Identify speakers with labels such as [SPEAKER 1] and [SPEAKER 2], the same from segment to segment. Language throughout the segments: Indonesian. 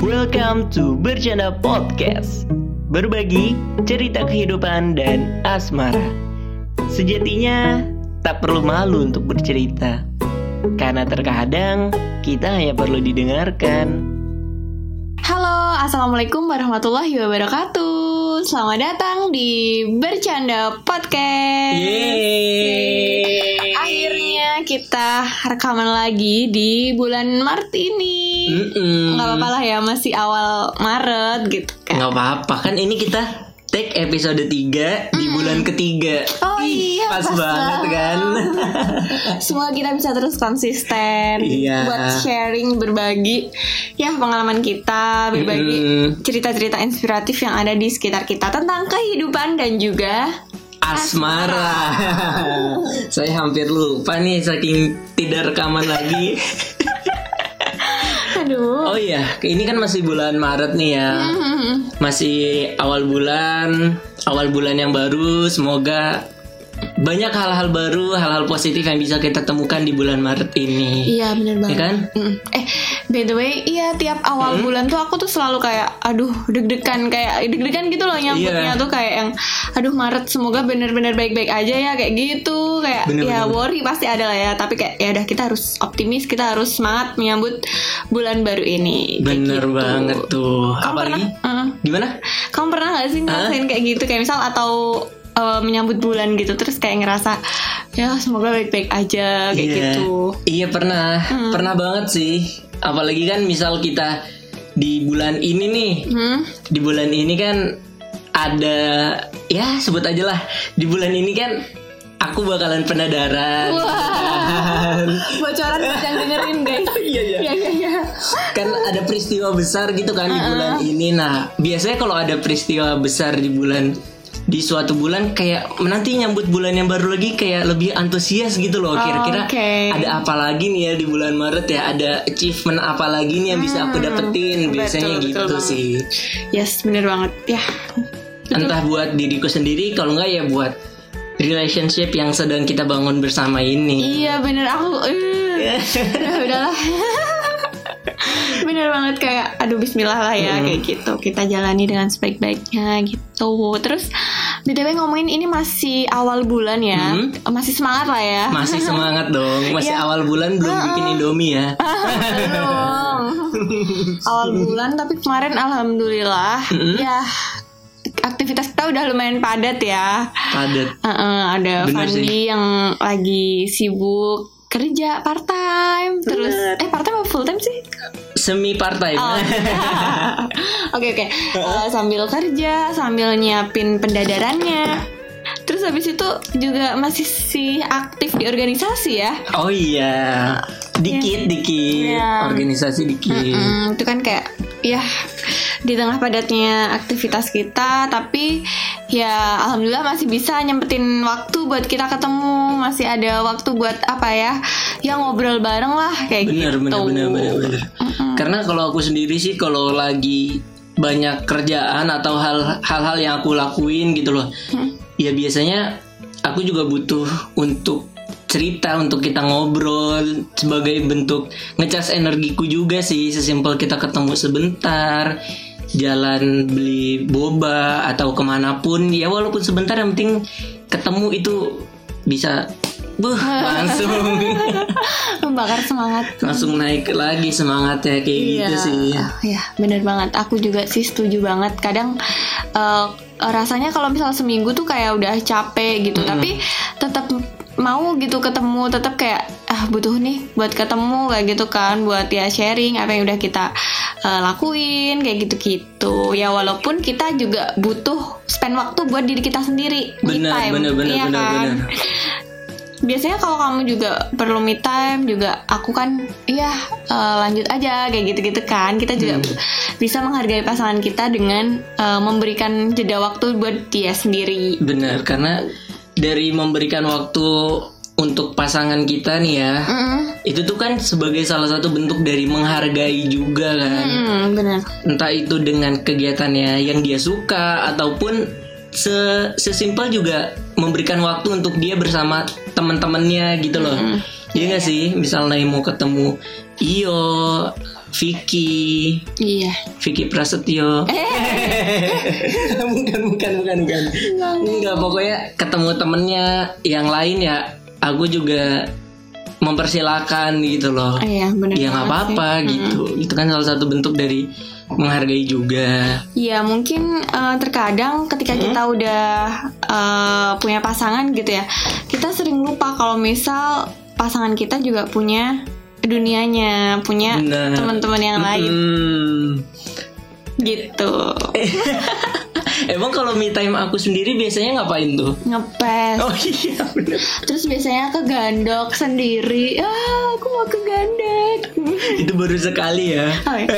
[SPEAKER 1] Welcome to Bercanda Podcast. Berbagi cerita kehidupan dan asmara. Sejatinya tak perlu malu untuk bercerita. Karena terkadang kita hanya perlu didengarkan
[SPEAKER 2] Halo, Assalamualaikum warahmatullahi wabarakatuh. Selamat datang di Bercanda Podcast.
[SPEAKER 1] Yeay.
[SPEAKER 2] Akhirnya kita rekaman lagi di bulan Maret ini.
[SPEAKER 1] Mm-mm.
[SPEAKER 2] Nggak apa-apa lah ya, masih awal Maret gitu kan.
[SPEAKER 1] Nggak apa-apa. Kan ini kita take episode 3 di bulan ketiga
[SPEAKER 2] Oh
[SPEAKER 1] Ih,
[SPEAKER 2] iya,
[SPEAKER 1] pas,
[SPEAKER 2] pas
[SPEAKER 1] banget kan
[SPEAKER 2] Semoga kita bisa terus konsisten
[SPEAKER 1] Iya.
[SPEAKER 2] Buat sharing, berbagi Ya pengalaman kita Berbagi cerita-cerita inspiratif yang ada di sekitar kita Tentang kehidupan dan juga
[SPEAKER 1] Asmara. Saya hampir lupa nih saking tidak rekaman lagi.
[SPEAKER 2] Aduh
[SPEAKER 1] Oh iya, ini kan masih bulan Maret nih ya.
[SPEAKER 2] Hmm.
[SPEAKER 1] Masih awal bulan, awal bulan yang baru. Semoga banyak hal-hal baru, hal-hal positif yang bisa kita temukan di bulan Maret ini.
[SPEAKER 2] Iya bener banget
[SPEAKER 1] Ya kan?
[SPEAKER 2] Mm. Eh by the way Iya tiap awal bulan tuh aku tuh selalu kayak Aduh deg-degan Kayak deg-degan gitu loh Nyambutnya
[SPEAKER 1] Iya.
[SPEAKER 2] tuh kayak yang Aduh Maret semoga bener-bener baik-baik aja ya Kayak gitu Kayak
[SPEAKER 1] Bener,
[SPEAKER 2] ya
[SPEAKER 1] bener.
[SPEAKER 2] worry pasti ada lah ya Tapi kayak ya udah kita harus optimis Kita harus semangat menyambut bulan baru ini
[SPEAKER 1] Bener
[SPEAKER 2] gitu.
[SPEAKER 1] banget tuh.
[SPEAKER 2] Kamu
[SPEAKER 1] Apalagi
[SPEAKER 2] pernah, Mm.
[SPEAKER 1] gimana?
[SPEAKER 2] Kamu pernah gak sih ngerasain kayak gitu Kayak misal atau eh, menyambut bulan gitu Terus kayak ngerasa Ya semoga baik-baik aja Kayak
[SPEAKER 1] Iya.
[SPEAKER 2] gitu
[SPEAKER 1] Iya pernah, pernah banget sih. Apalagi kan misal kita di bulan ini nih,
[SPEAKER 2] Hmm?
[SPEAKER 1] di bulan ini kan ada ya sebut aja lah di bulan ini kan aku bakalan penadaran
[SPEAKER 2] Wah. bocoran buat yang dengerin guys
[SPEAKER 1] Iya, iya.
[SPEAKER 2] iya iya iya
[SPEAKER 1] kan ada peristiwa besar gitu kan di bulan ini nah biasanya kalau ada peristiwa besar di bulan di suatu bulan kayak menanti nyambut bulan yang baru lagi kayak lebih antusias gitu loh. Kira-kira
[SPEAKER 2] oke.
[SPEAKER 1] ada apa lagi nih ya di bulan Maret ya? Ada achievement apa lagi nih yang bisa aku dapetin? biasanya
[SPEAKER 2] betul,
[SPEAKER 1] gitu
[SPEAKER 2] betul
[SPEAKER 1] sih.
[SPEAKER 2] Yes bener banget. Ya.
[SPEAKER 1] Entah buat diriku sendiri kalau enggak ya buat relationship yang sedang kita bangun bersama ini.
[SPEAKER 2] Iya bener. Aku eh, udah udahlah. Bener banget kayak aduh Bismillah lah ya kayak gitu. Kita jalani dengan sebaik-baiknya gitu. Terus btw ngomongin ini masih awal bulan ya.
[SPEAKER 1] Hmm.
[SPEAKER 2] masih semangat lah ya.
[SPEAKER 1] Masih semangat dong. Masih
[SPEAKER 2] Iya.
[SPEAKER 1] awal bulan belum bikin indomie ya.
[SPEAKER 2] Awal bulan tapi kemarin alhamdulillah. Ya aktivitas kita udah lumayan padat ya.
[SPEAKER 1] Padat.
[SPEAKER 2] Heeh, ada
[SPEAKER 1] Bener
[SPEAKER 2] Fandi yang lagi sibuk kerja part time terus eh part time apa full time sih?
[SPEAKER 1] Semi partai
[SPEAKER 2] Oh, oke oke. Eh, sambil kerja sambil nyiapin pendadarannya. Terus habis itu juga masih si aktif di organisasi ya?
[SPEAKER 1] Oh iya. Dikit dikit.
[SPEAKER 2] Iya.
[SPEAKER 1] organisasi dikit.
[SPEAKER 2] Hmm, itu kan kayak ya di tengah padatnya aktivitas kita tapi ya alhamdulillah masih bisa nyempetin waktu buat kita ketemu masih ada waktu buat apa ya? Ya ngobrol bareng lah kayak
[SPEAKER 1] bener
[SPEAKER 2] gitu.
[SPEAKER 1] bener bener bener bener. Karena kalau aku sendiri sih kalau lagi banyak kerjaan atau hal hal-hal yang aku lakuin gitu loh ya biasanya aku juga butuh untuk cerita untuk kita ngobrol sebagai bentuk ngecas energiku juga sih. Sesimpel kita ketemu sebentar jalan beli boba atau ke mana pun. Ya walaupun sebentar yang penting ketemu itu bisa buh langsung.
[SPEAKER 2] Membakar semangat.
[SPEAKER 1] Langsung naik lagi semangatnya kayak gitu sih.
[SPEAKER 2] Ya bener banget. Aku juga sih setuju banget. Kadang eh, rasanya kalau misal seminggu tuh kayak udah capek gitu. Tapi tetap mau gitu ketemu tetap kayak ah butuh nih buat ketemu kayak gitu kan buat ya sharing apa yang udah kita eh, lakuin kayak gitu-gitu ya walaupun kita juga butuh spend waktu buat diri kita sendiri
[SPEAKER 1] bener
[SPEAKER 2] time,
[SPEAKER 1] bener bener
[SPEAKER 2] iya
[SPEAKER 1] bener
[SPEAKER 2] kan?
[SPEAKER 1] bener
[SPEAKER 2] biasanya kalau kamu juga perlu me time juga aku kan ya eh, lanjut aja kayak gitu-gitu kan kita juga
[SPEAKER 1] Hmm.
[SPEAKER 2] bisa menghargai pasangan kita dengan eh, memberikan jeda waktu buat dia sendiri
[SPEAKER 1] bener karena dari memberikan waktu untuk pasangan kita nih ya
[SPEAKER 2] Mm-mm.
[SPEAKER 1] itu tuh kan sebagai salah satu bentuk dari menghargai juga kan.
[SPEAKER 2] Mm, benar
[SPEAKER 1] entah itu dengan kegiatannya yang dia suka ataupun se sesimpel juga memberikan waktu untuk dia bersama teman-temannya gitu loh. Iya gak sih? Misalnya mau ketemu Iyo Vicky,
[SPEAKER 2] Iya.
[SPEAKER 1] Vicky Prasetyo. bukan, bukan, bukan, bukan. Enggak, pokoknya ketemu temennya yang lain ya. Aku juga mempersilahkan gitu loh.
[SPEAKER 2] Iya, benar.
[SPEAKER 1] Ya nggak apa-apa gitu. Itu kan salah satu bentuk dari menghargai juga.
[SPEAKER 2] Iya mungkin eh, terkadang ketika kita udah eh, punya pasangan gitu ya, kita sering lupa kalau misal pasangan kita juga punya dunianya, punya teman-teman yang lain
[SPEAKER 1] Hmm.
[SPEAKER 2] gitu.
[SPEAKER 1] Emang kalau me time aku sendiri biasanya ngapain tuh?
[SPEAKER 2] Ngepes.
[SPEAKER 1] Oh iya bener
[SPEAKER 2] Terus biasanya ke gandok sendiri. Ah, aku mau ke gandok.
[SPEAKER 1] Itu baru sekali ya
[SPEAKER 2] Oh, ya.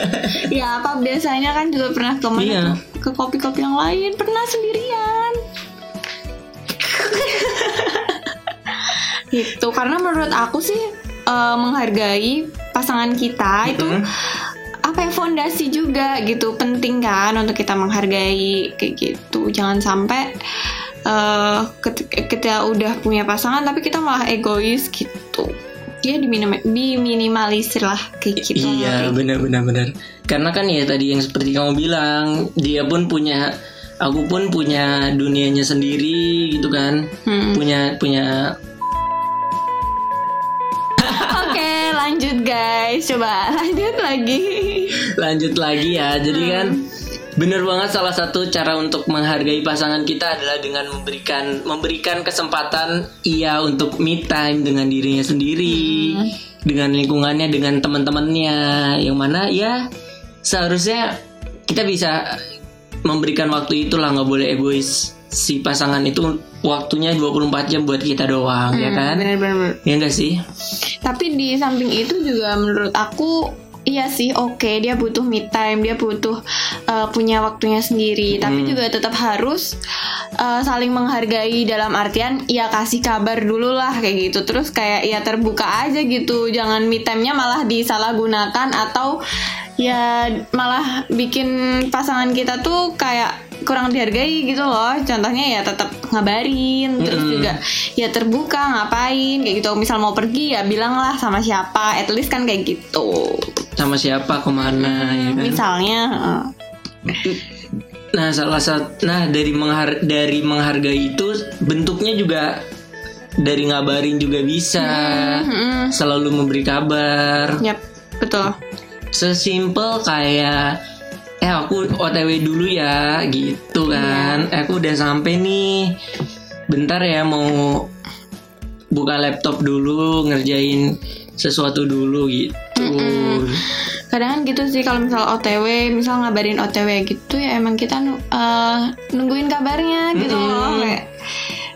[SPEAKER 2] ya apa biasanya kan juga pernah ke mana
[SPEAKER 1] Iya.
[SPEAKER 2] Ke kopi-kopi yang lain pernah sendirian. gitu karena menurut aku sih eh, menghargai pasangan kita itu
[SPEAKER 1] Mm-mm.
[SPEAKER 2] apa ya fondasi juga gitu. Penting kan untuk kita menghargai kayak gitu. Jangan sampai eh ketika kita udah punya pasangan tapi kita malah egois gitu. Ya diminim- diminimalisir lah kayak gitu.
[SPEAKER 1] Iya benar-benar benar Karena kan ya tadi yang seperti kamu bilang Dia pun punya Aku pun punya dunianya sendiri gitu kan.
[SPEAKER 2] Hmm.
[SPEAKER 1] Punya punya
[SPEAKER 2] guys. Coba lanjut lagi.
[SPEAKER 1] lanjut lagi ya jadi kan bener banget salah satu cara untuk menghargai pasangan kita adalah dengan memberikan memberikan kesempatan ia untuk me time dengan dirinya sendiri dengan lingkungannya dengan teman-temannya yang mana ya seharusnya kita bisa memberikan waktu itulah nggak boleh egois si pasangan itu waktunya 24 jam buat kita doang ya kan
[SPEAKER 2] Bener-bener.
[SPEAKER 1] ya enggak sih
[SPEAKER 2] Tapi di samping itu juga menurut aku Iya sih, oke dia butuh me time, dia butuh uh, punya waktunya sendiri. Tapi juga tetap harus uh, saling menghargai dalam artian ya kasih kabar dulu lah kayak gitu. Terus kayak ya terbuka aja gitu, jangan me time-nya malah disalahgunakan atau ya malah bikin pasangan kita tuh kayak kurang dihargai gitu loh. Contohnya ya tetap ngabarin, terus
[SPEAKER 1] Mm-mm.
[SPEAKER 2] juga ya terbuka ngapain kayak gitu. Misal mau pergi ya bilang lah sama siapa, at least kan kayak gitu.
[SPEAKER 1] sama siapa ke mana ya kan
[SPEAKER 2] Misalnya, uh,
[SPEAKER 1] Nah, salah satu nah dari menghar dari menghargai itu bentuknya juga dari ngabarin juga bisa.
[SPEAKER 2] mm-mm.
[SPEAKER 1] Selalu memberi kabar.
[SPEAKER 2] yap betul.
[SPEAKER 1] Sesimpel kayak eh aku OTW dulu ya gitu kan. Eh, aku udah sampai nih. Bentar ya mau buka laptop dulu ngerjain sesuatu dulu gitu.
[SPEAKER 2] Kadang kan gitu sih kalau misal OTW, misal ngabarin OTW gitu ya emang kita uh, nungguin kabarnya gitu loh kayak.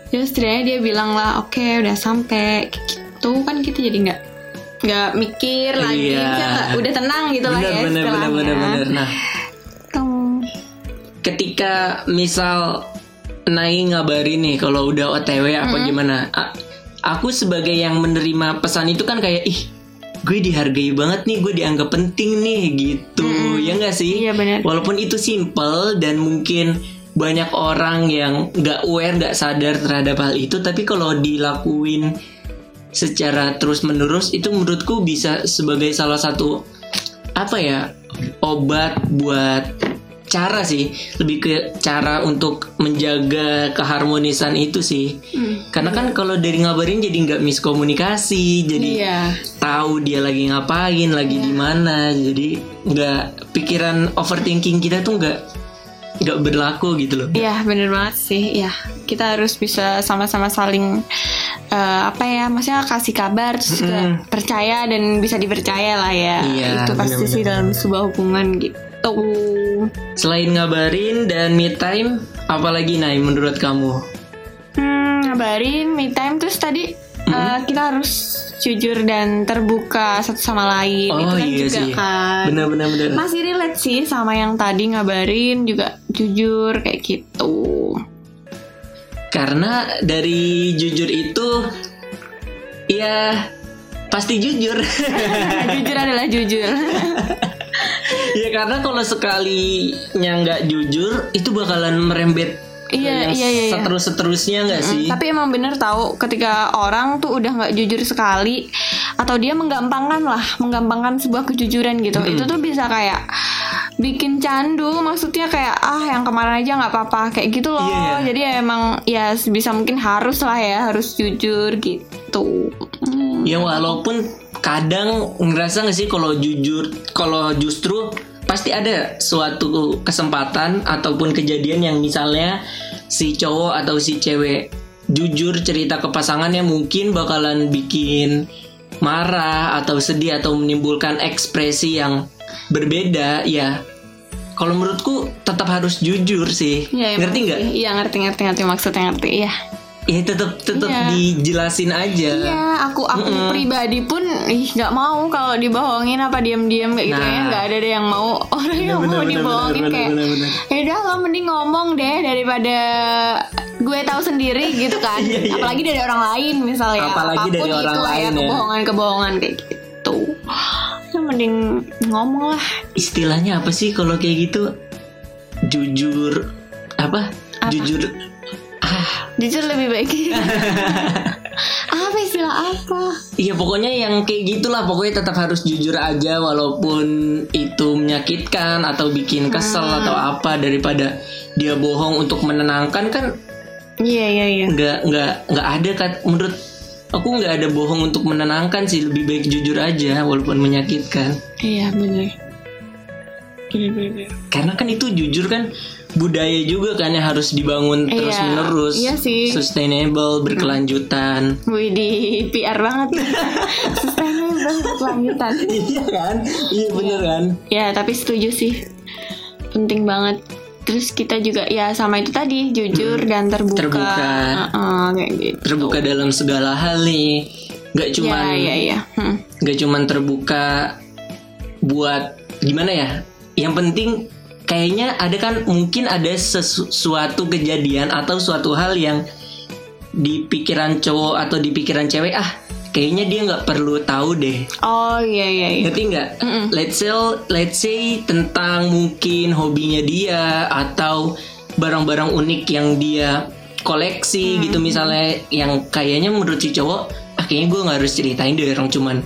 [SPEAKER 2] Ya setidaknya dia bilang lah, oke udah sampai gitu kan kita jadi nggak nggak mikir lagi,
[SPEAKER 1] Iya.
[SPEAKER 2] kita udah tenang gitu lah
[SPEAKER 1] Bener
[SPEAKER 2] ya
[SPEAKER 1] bener bener
[SPEAKER 2] istilahnya.
[SPEAKER 1] bener bener. Nah. Ketika misal Nai ngabarin nih kalau udah OTW apa gimana A- aku sebagai yang menerima pesan itu kan kayak ih gue dihargai banget nih gue dianggap penting nih gitu. Ya nggak sih?
[SPEAKER 2] Iya, benar.
[SPEAKER 1] walaupun itu simple dan mungkin banyak orang yang nggak aware nggak sadar terhadap hal itu tapi kalau dilakuin secara terus menerus itu menurutku bisa sebagai salah satu apa ya obat buat cara sih. Lebih ke cara untuk menjaga keharmonisan itu sih. Karena kan kalau dari ngabarin jadi nggak miskomunikasi jadi
[SPEAKER 2] Iya.
[SPEAKER 1] tahu dia lagi ngapain lagi di mana jadi nggak pikiran overthinking kita tuh nggak nggak berlaku gitu loh.
[SPEAKER 2] Iya bener banget sih. Ya kita harus bisa sama-sama saling eh, apa ya maksudnya kasih kabar terus juga percaya dan bisa dipercaya lah ya.
[SPEAKER 1] Iya,
[SPEAKER 2] itu pasti
[SPEAKER 1] bener-bener.
[SPEAKER 2] sih dalam sebuah hubungan gitu
[SPEAKER 1] selain ngabarin dan me time apalagi Nay menurut kamu?
[SPEAKER 2] Hmm, ngabarin me time terus tadi eh, kita harus jujur dan terbuka satu sama lain.
[SPEAKER 1] Oh
[SPEAKER 2] itu kan
[SPEAKER 1] iya
[SPEAKER 2] juga
[SPEAKER 1] sih.
[SPEAKER 2] kan.
[SPEAKER 1] Benar benar benar.
[SPEAKER 2] Masih relate sih sama yang tadi ngabarin juga jujur kayak gitu.
[SPEAKER 1] Karena dari jujur itu ya pasti jujur.
[SPEAKER 2] jujur adalah jujur
[SPEAKER 1] ya karena kalau sekalinya nggak jujur itu bakalan merembet
[SPEAKER 2] Iya,
[SPEAKER 1] yang
[SPEAKER 2] iya, iya, iya.
[SPEAKER 1] seterus seterusnya nggak sih
[SPEAKER 2] Tapi emang bener tahu ketika orang tuh udah nggak jujur sekali atau dia menggampangkan lah, menggampangkan sebuah kejujuran gitu. Itu tuh bisa kayak bikin candu, maksudnya kayak ah yang kemarin aja nggak apa-apa kayak gitu loh.
[SPEAKER 1] Iya.
[SPEAKER 2] Jadi ya emang ya bisa mungkin harus lah ya, harus jujur gitu. Hmm.
[SPEAKER 1] Ya walaupun kadang ngerasa nggak sih kalau jujur, kalau justru pasti ada suatu kesempatan ataupun kejadian yang misalnya si cowok atau si cewek jujur cerita ke pasangannya mungkin bakalan bikin marah atau sedih atau menimbulkan ekspresi yang berbeda ya. Kalau menurutku tetap harus jujur sih.
[SPEAKER 2] Ya, emang
[SPEAKER 1] Ngerti nggak?
[SPEAKER 2] Iya ngerti ngerti ngerti maksudnya ngerti ya.
[SPEAKER 1] Ya tetap tetap
[SPEAKER 2] Iya.
[SPEAKER 1] dijelasin aja.
[SPEAKER 2] Iya, aku aku pribadi pun ih nggak mau kalau dibohongin apa diam-diam kayak gitu
[SPEAKER 1] Nah.
[SPEAKER 2] ya nggak ada deh yang mau orang yang mau dibohongin kayak ya udah lo mending ngomong deh daripada gue tahu sendiri gitu kan
[SPEAKER 1] Iya, iya.
[SPEAKER 2] apalagi dari orang lain misalnya
[SPEAKER 1] Apalagi dari
[SPEAKER 2] Apa pun
[SPEAKER 1] orang
[SPEAKER 2] itu
[SPEAKER 1] lain ya.
[SPEAKER 2] kebohongan-kebohongan kayak gitu ya mending ngomong lah
[SPEAKER 1] istilahnya apa sih kalau kayak gitu jujur apa,
[SPEAKER 2] Apa?
[SPEAKER 1] jujur ah
[SPEAKER 2] jujur lebih baik. Apa istilah apa?
[SPEAKER 1] Iya pokoknya yang kayak gitulah. Pokoknya tetap harus jujur aja walaupun itu menyakitkan atau bikin kesel
[SPEAKER 2] Hmm.
[SPEAKER 1] atau apa daripada dia bohong untuk menenangkan kan
[SPEAKER 2] iya iya iya.
[SPEAKER 1] nggak nggak nggak ada kan. Menurut aku nggak ada bohong untuk menenangkan sih. Lebih baik jujur aja walaupun menyakitkan.
[SPEAKER 2] Iya benar benar benar
[SPEAKER 1] karena kan itu jujur kan budaya juga kan yang harus dibangun
[SPEAKER 2] Iya,
[SPEAKER 1] terus menerus
[SPEAKER 2] iya sih.
[SPEAKER 1] sustainable berkelanjutan.
[SPEAKER 2] Wih di PR banget. Sustainable berkelanjutan.
[SPEAKER 1] Iya kan? Iya bener kan?
[SPEAKER 2] Ya tapi setuju sih. Penting banget. Terus kita juga ya sama itu tadi Jujur dan terbuka.
[SPEAKER 1] Terbuka.
[SPEAKER 2] Heeh, Kayak gitu.
[SPEAKER 1] Terbuka dalam segala hal nih. Nggak cuman
[SPEAKER 2] Ya ya ya Hmm.
[SPEAKER 1] nggak cuman terbuka buat gimana ya? Yang penting kayaknya ada kan mungkin ada sesuatu kejadian atau suatu hal yang di pikiran cowok atau di pikiran cewek ah kayaknya dia nggak perlu tahu deh.
[SPEAKER 2] Oh iya iya iya.
[SPEAKER 1] Ngerti nggak? Let's say let's say tentang mungkin hobinya dia atau barang-barang unik yang dia koleksi gitu misalnya yang kayaknya menurut si cowok ah kayaknya gue nggak harus ceritain deh orang cuman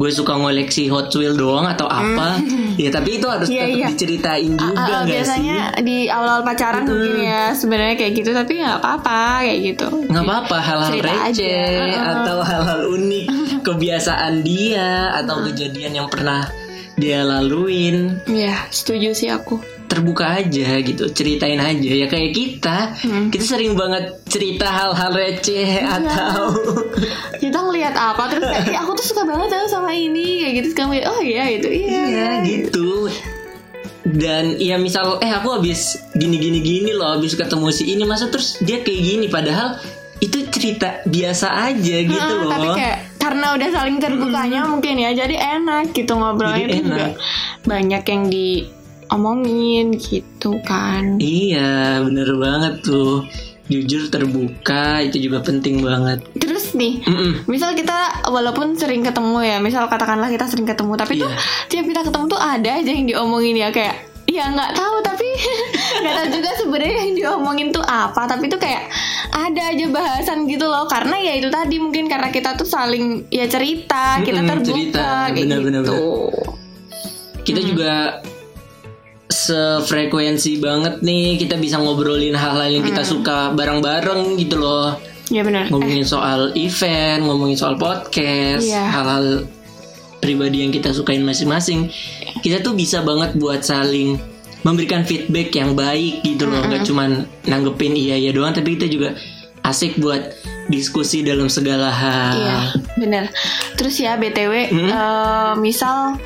[SPEAKER 1] gue suka ngoleksi Hot Wheels doang atau apa. Ya tapi itu harus
[SPEAKER 2] Iya,
[SPEAKER 1] tetap
[SPEAKER 2] iya.
[SPEAKER 1] diceritain juga
[SPEAKER 2] ah,
[SPEAKER 1] nggak
[SPEAKER 2] biasanya
[SPEAKER 1] sih?
[SPEAKER 2] di awal-awal pacaran mungkin ya sebenarnya kayak gitu tapi nggak apa-apa kayak gitu.
[SPEAKER 1] Nggak apa-apa hal-hal
[SPEAKER 2] aja.
[SPEAKER 1] receh
[SPEAKER 2] Heeh.
[SPEAKER 1] atau hal-hal unik kebiasaan dia atau kejadian yang pernah dia laluin.
[SPEAKER 2] Ya setuju sih aku
[SPEAKER 1] terbuka aja gitu ceritain aja. Ya kayak kita
[SPEAKER 2] Hmm.
[SPEAKER 1] kita sering banget cerita hal-hal receh
[SPEAKER 2] Iya.
[SPEAKER 1] atau
[SPEAKER 2] kita ngelihat apa terus kayak "Ih, aku tuh suka banget tau sama ini kayak gitu. Kamu oh iya itu iya
[SPEAKER 1] ya gitu. Dan ya misal eh aku habis gini gini gini loh habis ketemu si ini masa terus dia kayak gini? Padahal itu cerita biasa aja gitu loh.
[SPEAKER 2] tapi kayak karena udah saling terbukanya mungkin ya. Jadi enak gitu ngobrolnya
[SPEAKER 1] Jadi
[SPEAKER 2] juga banyak yang diomongin gitu kan.
[SPEAKER 1] Iya bener banget tuh. Jujur terbuka itu juga penting banget.
[SPEAKER 2] Terus nih
[SPEAKER 1] Mm-mm.
[SPEAKER 2] misal kita walaupun sering ketemu ya misal katakanlah kita sering ketemu tapi tuh
[SPEAKER 1] Iya.
[SPEAKER 2] tiap kita ketemu tuh ada aja yang diomongin ya kayak ya nggak tahu tapi nggak tahu juga sebenarnya yang diomongin tuh apa. Tapi tuh kayak ada aja bahasan gitu loh karena ya itu tadi mungkin karena kita tuh saling ya cerita kita
[SPEAKER 1] Mm-mm,
[SPEAKER 2] terbuka
[SPEAKER 1] cerita.
[SPEAKER 2] kayak
[SPEAKER 1] Benar, benar,
[SPEAKER 2] gitu.
[SPEAKER 1] Kita juga sefrekuensi banget nih. Kita bisa ngobrolin hal-hal yang kita suka bareng-bareng gitu loh.
[SPEAKER 2] Ya benar.
[SPEAKER 1] Ngomongin soal event ngomongin soal podcast
[SPEAKER 2] Iya.
[SPEAKER 1] hal-hal pribadi yang kita sukain masing-masing. Kita tuh bisa banget buat saling memberikan feedback yang baik gitu loh. Nggak cuman nanggepin iya iya doang tapi kita juga asik buat diskusi dalam segala hal.
[SPEAKER 2] Iya, bener. Terus ya btw,
[SPEAKER 1] Hmm?
[SPEAKER 2] eh, misal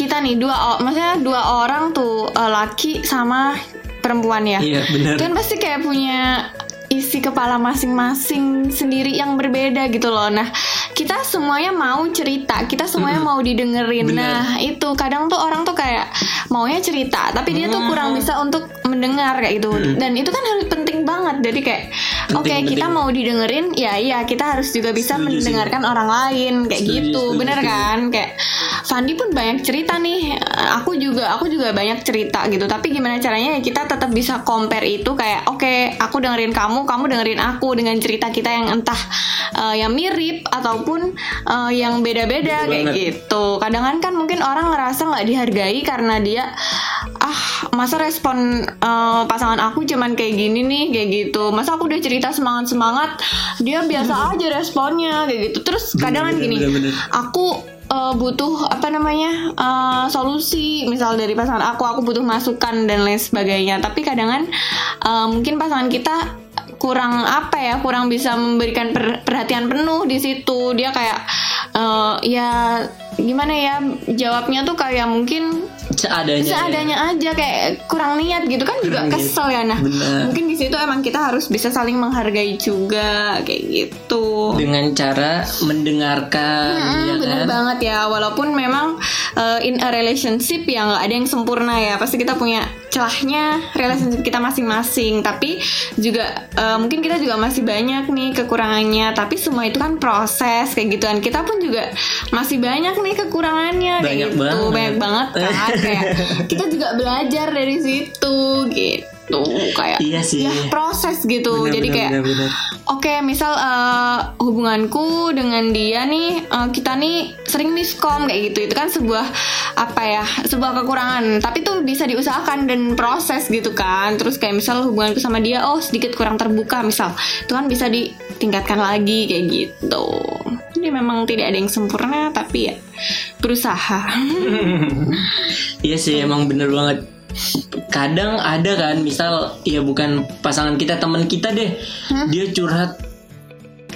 [SPEAKER 2] kita nih dua, maksudnya dua orang tuh eh, laki sama perempuan ya.
[SPEAKER 1] Iya, benar
[SPEAKER 2] Kan pasti kayak punya isi kepala masing-masing sendiri yang berbeda gitu loh. Nah, kita semuanya mau cerita, kita semuanya mau didengerin.
[SPEAKER 1] Bener.
[SPEAKER 2] Nah, itu kadang tuh orang tuh kayak maunya cerita, tapi dia tuh kurang bisa untuk mendengar kayak gitu. Dan itu kan harus penting banget. Jadi kayak oke
[SPEAKER 1] Penting,
[SPEAKER 2] kita mau didengerin ya iya kita harus juga bisa
[SPEAKER 1] Setuju sih.
[SPEAKER 2] mendengarkan orang lain kayak
[SPEAKER 1] Setuju,
[SPEAKER 2] gitu.
[SPEAKER 1] setuju,
[SPEAKER 2] bener
[SPEAKER 1] setuju.
[SPEAKER 2] kan? Kayak Fandi pun banyak cerita nih. Aku juga aku juga banyak cerita gitu. Tapi gimana caranya ya kita tetap bisa compare itu kayak oke aku dengerin kamu kamu dengerin aku dengan cerita kita yang entah eh, yang mirip ataupun eh, yang beda-beda kayak
[SPEAKER 1] banget.
[SPEAKER 2] gitu. Kadang kan mungkin orang ngerasa nggak dihargai karena dia masa respon eh, pasangan aku cuman kayak gini nih kayak gitu. Masa aku udah cerita semangat semangat dia biasa aja responnya kayak gitu. Terus kadang kan gini
[SPEAKER 1] bener, bener.
[SPEAKER 2] aku eh, butuh apa namanya eh, solusi. Misal dari pasangan aku aku butuh masukan dan lain sebagainya. Tapi kadang kan eh, mungkin pasangan kita kurang apa ya kurang bisa memberikan per- perhatian penuh di situ. Dia kayak eh, ya gimana ya jawabnya tuh kayak mungkin
[SPEAKER 1] seadanya. ya.
[SPEAKER 2] seadanya aja kayak kurang niat gitu kan juga
[SPEAKER 1] Kurang niat.
[SPEAKER 2] kesel ya. Nah
[SPEAKER 1] Benar.
[SPEAKER 2] mungkin di situ emang kita harus bisa saling menghargai juga kayak gitu.
[SPEAKER 1] Dengan cara mendengarkan
[SPEAKER 2] Hmm,
[SPEAKER 1] ya
[SPEAKER 2] bener
[SPEAKER 1] kan
[SPEAKER 2] banget ya. Walaupun memang uh, in a relationship ya nggak ada yang sempurna ya. Pasti kita punya celahnya relationship kita masing-masing. Tapi juga uh, mungkin kita juga masih banyak nih kekurangannya. Tapi semua itu kan proses kayak gituan. Kita pun juga masih banyak nih kekurangannya kayak
[SPEAKER 1] Banyak
[SPEAKER 2] gitu
[SPEAKER 1] banget.
[SPEAKER 2] banyak banget kan kayak kita juga belajar dari situ gitu kayak
[SPEAKER 1] Iya sih.
[SPEAKER 2] ya proses gitu
[SPEAKER 1] Benar,
[SPEAKER 2] jadi
[SPEAKER 1] benar,
[SPEAKER 2] kayak. Oke, misal eh, hubunganku dengan dia nih, eh, kita nih sering miskom kayak gitu. Itu kan sebuah apa ya, sebuah kekurangan. Tapi tuh bisa diusahakan dan proses gitu kan. Terus kayak misal hubunganku sama dia, oh sedikit kurang terbuka misal, itu kan bisa ditingkatkan lagi kayak gitu. Jadi memang tidak ada yang sempurna, tapi ya berusaha.
[SPEAKER 1] Iya sih emang bener banget. Kadang ada kan misal ya bukan pasangan kita teman kita deh, dia curhat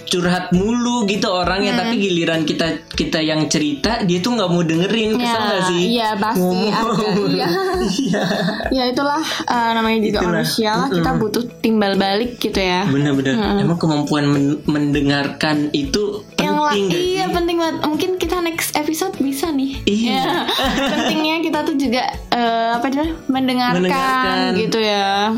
[SPEAKER 1] curhat mulu gitu orangnya tapi giliran kita kita yang cerita dia tuh nggak mau dengerin kesel
[SPEAKER 2] Ya,
[SPEAKER 1] nggak sih?
[SPEAKER 2] iya, pasti
[SPEAKER 1] Ngomong.
[SPEAKER 2] ada, iya.
[SPEAKER 1] Iya.
[SPEAKER 2] ya itulah eh, namanya juga
[SPEAKER 1] Itulah.
[SPEAKER 2] manusia lah. Kita butuh timbal balik gitu ya.
[SPEAKER 1] Bener-bener. Emang kemampuan men- mendengarkan itu
[SPEAKER 2] yang
[SPEAKER 1] penting gak
[SPEAKER 2] iya
[SPEAKER 1] sih?
[SPEAKER 2] penting banget mungkin kita next episode bisa nih
[SPEAKER 1] Iya.
[SPEAKER 2] Ya, pentingnya kita tuh juga eh, apa namanya mendengarkan,
[SPEAKER 1] Mendengarkan.
[SPEAKER 2] gitu ya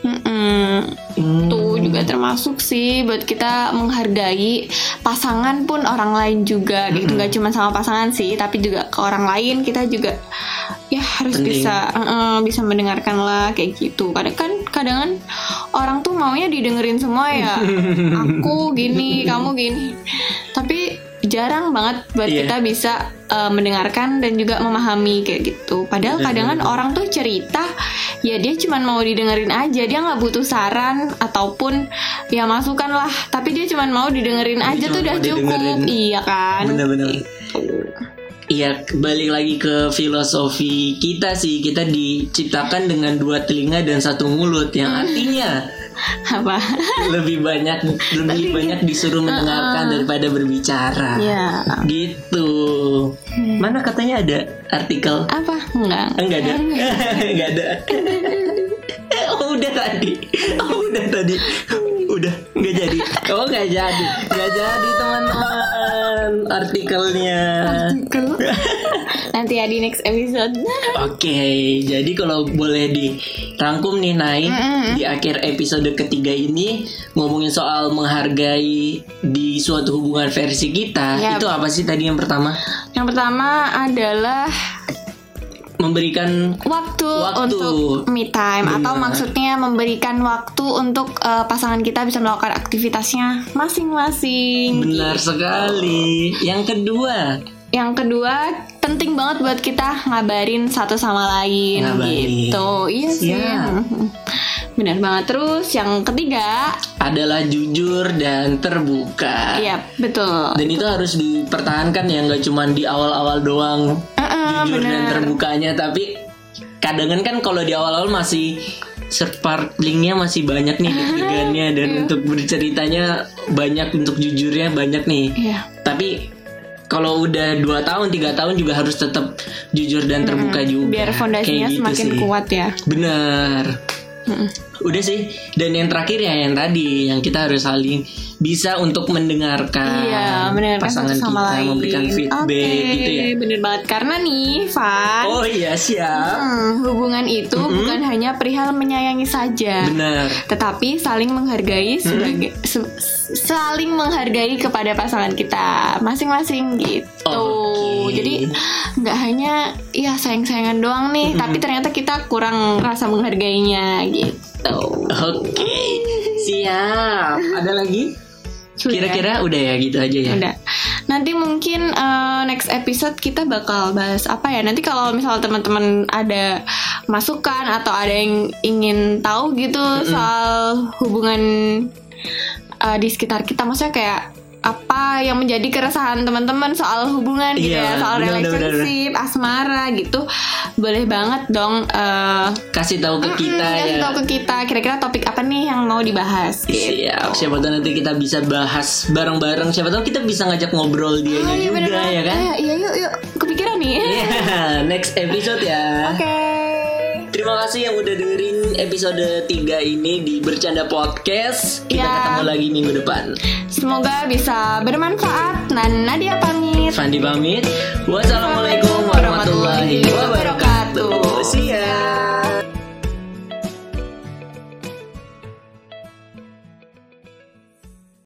[SPEAKER 2] Mm-mm.
[SPEAKER 1] Hmm.
[SPEAKER 2] Tuh juga termasuk sih buat kita menghargai pasangan pun orang lain juga gitu nggak cuma sama pasangan sih tapi juga ke orang lain kita juga ya harus
[SPEAKER 1] Penting.
[SPEAKER 2] bisa eh, bisa mendengarkan lah kayak gitu kadang kan kadang kan orang tuh maunya didengerin semua ya aku gini kamu gini tapi jarang banget buat
[SPEAKER 1] Iya.
[SPEAKER 2] kita bisa eh, mendengarkan dan juga memahami kayak gitu. Padahal
[SPEAKER 1] Benar,
[SPEAKER 2] kadang kan orang tuh cerita ya dia cuma mau didengerin aja dia nggak butuh saran ataupun ya masukan lah. Tapi dia cuma mau didengerin aja
[SPEAKER 1] cuma
[SPEAKER 2] tuh udah cukup. iya kan?
[SPEAKER 1] Bener-bener. Iya, balik lagi ke filosofi kita sih. Kita diciptakan dengan dua telinga dan satu mulut, yang artinya
[SPEAKER 2] apa
[SPEAKER 1] lebih banyak lebih banyak disuruh mendengarkan daripada berbicara.
[SPEAKER 2] ya
[SPEAKER 1] Gitu. Mana katanya ada artikel?
[SPEAKER 2] apa enggak
[SPEAKER 1] Enggak ada. Enggak ada. Oh, udah tadi. Oh, udah tadi. Udah nggak jadi. Oh, nggak jadi. Nggak jadi teman-teman artikelnya.
[SPEAKER 2] nanti ya di next episode
[SPEAKER 1] Oke, jadi kalau boleh dirangkum nih Nai di akhir episode ketiga ini ngomongin soal menghargai di suatu hubungan versi kita,
[SPEAKER 2] Yap.
[SPEAKER 1] itu apa sih tadi yang pertama?
[SPEAKER 2] yang pertama adalah
[SPEAKER 1] Memberikan
[SPEAKER 2] waktu,
[SPEAKER 1] Waktu.
[SPEAKER 2] untuk me time atau
[SPEAKER 1] Benar.
[SPEAKER 2] maksudnya memberikan waktu untuk eh, pasangan kita bisa melakukan aktivitasnya masing-masing
[SPEAKER 1] benar sekali. Yang kedua,
[SPEAKER 2] Yang kedua, penting banget buat kita ngabarin satu sama lain
[SPEAKER 1] Ngabarin.
[SPEAKER 2] gitu. Iya sih.
[SPEAKER 1] Siap.
[SPEAKER 2] Benar banget. Terus yang ketiga,
[SPEAKER 1] adalah jujur dan terbuka.
[SPEAKER 2] iya betul.
[SPEAKER 1] Dan itu harus dipertahankan ya, nggak cuma di awal-awal doang Jujur dan
[SPEAKER 2] benar.
[SPEAKER 1] terbukanya, tapi kadang kan kalau di awal-awal masih sparklingnya masih banyak nih deg-degannya dan
[SPEAKER 2] Iya.
[SPEAKER 1] untuk berceritanya banyak untuk jujurnya banyak nih.
[SPEAKER 2] Iya.
[SPEAKER 1] Tapi kalau udah dua tahun tiga tahun juga harus tetap jujur dan terbuka juga.
[SPEAKER 2] Biar fondasinya
[SPEAKER 1] Kayak gitu
[SPEAKER 2] semakin
[SPEAKER 1] sih.
[SPEAKER 2] kuat ya.
[SPEAKER 1] Bener. Udah sih. Dan yang terakhir ya yang tadi yang kita harus saling bisa untuk mendengarkan
[SPEAKER 2] Iya, mendengarkan
[SPEAKER 1] pasangan
[SPEAKER 2] sama
[SPEAKER 1] kita,
[SPEAKER 2] lain.
[SPEAKER 1] memberikan feedback
[SPEAKER 2] Oke,
[SPEAKER 1] gitu ya.
[SPEAKER 2] Bener banget karena nih, Van.
[SPEAKER 1] Oh iya siap.
[SPEAKER 2] Hmm, hubungan itu bukan hanya perihal menyayangi saja,
[SPEAKER 1] Benar.
[SPEAKER 2] tetapi saling menghargai sebagai se- saling menghargai kepada pasangan kita masing-masing gitu.
[SPEAKER 1] Oke.
[SPEAKER 2] Jadi nggak hanya ya sayang-sayangan doang nih, tapi ternyata kita kurang rasa menghargainya gitu.
[SPEAKER 1] Oke. Siap. Ada lagi? Kira-kira udah ya gitu aja ya.
[SPEAKER 2] Udah. Nanti mungkin eh, next episode kita bakal bahas apa ya? Nanti kalau misal teman-teman ada masukan atau ada yang ingin tahu gitu soal hubungan eh, di sekitar kita, maksudnya kayak apa yang menjadi keresahan teman-teman soal hubungan gitu
[SPEAKER 1] Iya,
[SPEAKER 2] ya, soal
[SPEAKER 1] benar,
[SPEAKER 2] relationship, asmara gitu, boleh banget dong. eh,
[SPEAKER 1] Kasih tahu ke kita
[SPEAKER 2] mm, kasih
[SPEAKER 1] ya.
[SPEAKER 2] tahu ke kita kira-kira topik apa nih yang mau dibahas gitu.
[SPEAKER 1] Siap. Siapa tahu nanti kita bisa bahas bareng-bareng. Siapa tahu kita bisa ngajak ngobrol dia
[SPEAKER 2] Oh, iya
[SPEAKER 1] juga
[SPEAKER 2] bener
[SPEAKER 1] ya kan?
[SPEAKER 2] Eh, iya yuk yuk kepikiran nih.
[SPEAKER 1] Iya, next episode ya.
[SPEAKER 2] Oke.
[SPEAKER 1] Terima kasih yang udah dengerin episode 3 ini di Bercanda Podcast. Kita
[SPEAKER 2] Ya.
[SPEAKER 1] ketemu lagi minggu depan.
[SPEAKER 2] Semoga bisa bermanfaat. Dan Nadia pamit.
[SPEAKER 1] Fandi pamit. Wassalamualaikum warahmatullahi wabarakatuh.